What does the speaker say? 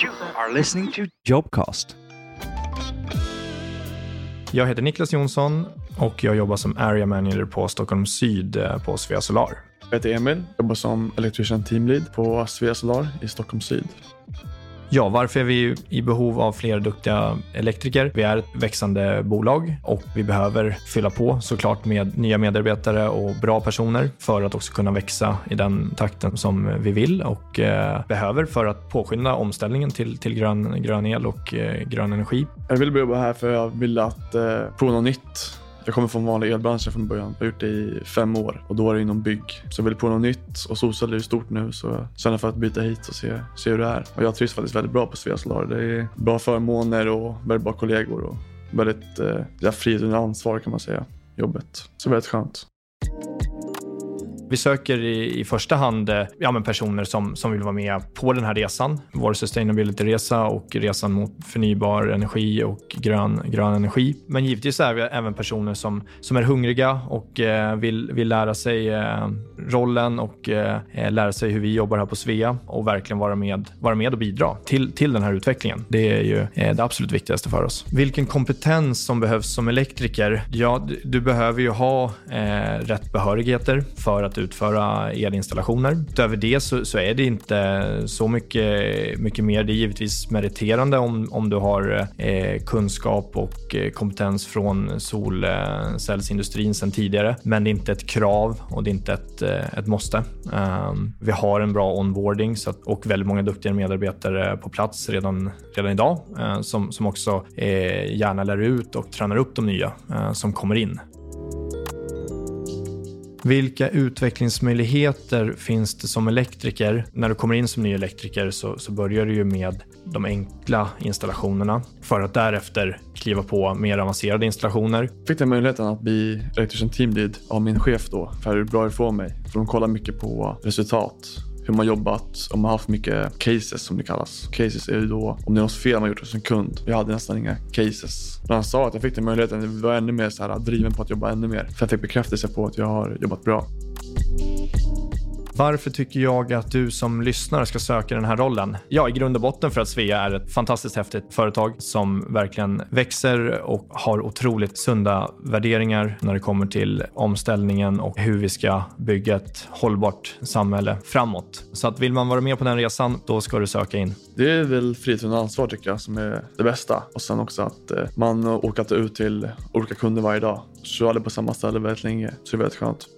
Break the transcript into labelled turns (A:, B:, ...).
A: You are listening to Jobcast.
B: Jag heter Niklas Jonsson och jag jobbar som Area Manager på Stockholm Syd eh, på Svea Solar.
C: Jag heter Emil, jobbar som Electrician Team Lead på Svea Solar i Stockholm Syd.
B: Ja, varför är vi i behov av fler duktiga elektriker? Vi är ett växande bolag och vi behöver fylla på såklart med nya medarbetare och bra personer för att också kunna växa i den takten som vi vill och eh, behöver för att påskynda omställningen till, till grön, grön el och eh, grön energi.
C: Jag ville jobba här för jag ville att eh, prova något nytt. Jag kommer från vanlig elbranschen från början. Jag har gjort det i fem år och då var det inom bygg. Så jag ville prova något nytt och solceller är stort nu så jag känner för att byta hit och se, se hur det är. Och jag trivs faktiskt väldigt bra på Svea Solar. Det är bra förmåner och väldigt bra kollegor och väldigt eh, frihet under ansvar kan man säga, jobbet. Så väldigt skönt.
B: Vi söker i, i första hand eh, ja, men personer som, som vill vara med på den här resan. Vår sustainability-resa och resan mot förnybar energi och grön, grön energi. Men givetvis är vi även personer som, som är hungriga och eh, vill, vill lära sig eh, rollen och eh, eh lära sig hur vi jobbar här på Svea och verkligen vara med, vara med och bidra till, till den här utvecklingen. Det är ju eh, det absolut viktigaste för oss. Vilken kompetens som behövs som elektriker? Ja, du, du behöver ju ha eh, rätt behörigheter för att utföra elinstallationer. Utöver det så, så, är det inte så mycket, mycket mer. Det är givetvis meriterande om, om du har eh, kunskap och eh, kompetens från solcellsindustrin sedan tidigare. Men det är inte ett krav och det är inte ett, eh, ett måste. Um, vi har en bra onboarding så att, och väldigt många duktiga medarbetare på plats redan, redan idag uh, som, som också eh, gärna lär ut och tränar upp de nya uh, som kommer in. Vilka utvecklingsmöjligheter finns det som elektriker? När du kommer in som ny elektriker så, så börjar du ju med de enkla installationerna för att därefter kliva på mer avancerade installationer.
C: Fick den möjligheten att bli Electrician Team Lead av min chef då för hur bra ifrån mig. För de kollar mycket på resultat hur man jobbat, om man haft mycket cases som det kallas. Cases är ju då om det är något fel man gjort hos en kund. Jag hade nästan inga cases. När han sa att jag fick den möjligheten, jag var ännu mer så här, driven på att jobba ännu mer. För jag fick bekräftelse på att jag har jobbat bra.
B: Varför tycker jag att du som lyssnare ska söka den här rollen? Ja, i grund och botten för att Svea är ett fantastiskt häftigt företag som verkligen växer och har otroligt sunda värderingar när det kommer till omställningen och hur vi ska bygga ett hållbart samhälle framåt. Så att vill man vara med på den resan, då ska du söka in.
C: Det är väl frihet under ansvar tycker jag som är det bästa. Och sen också att eh, man åker ut till olika kunder varje dag. Så jag på samma ställe väldigt länge, så det är väldigt skönt.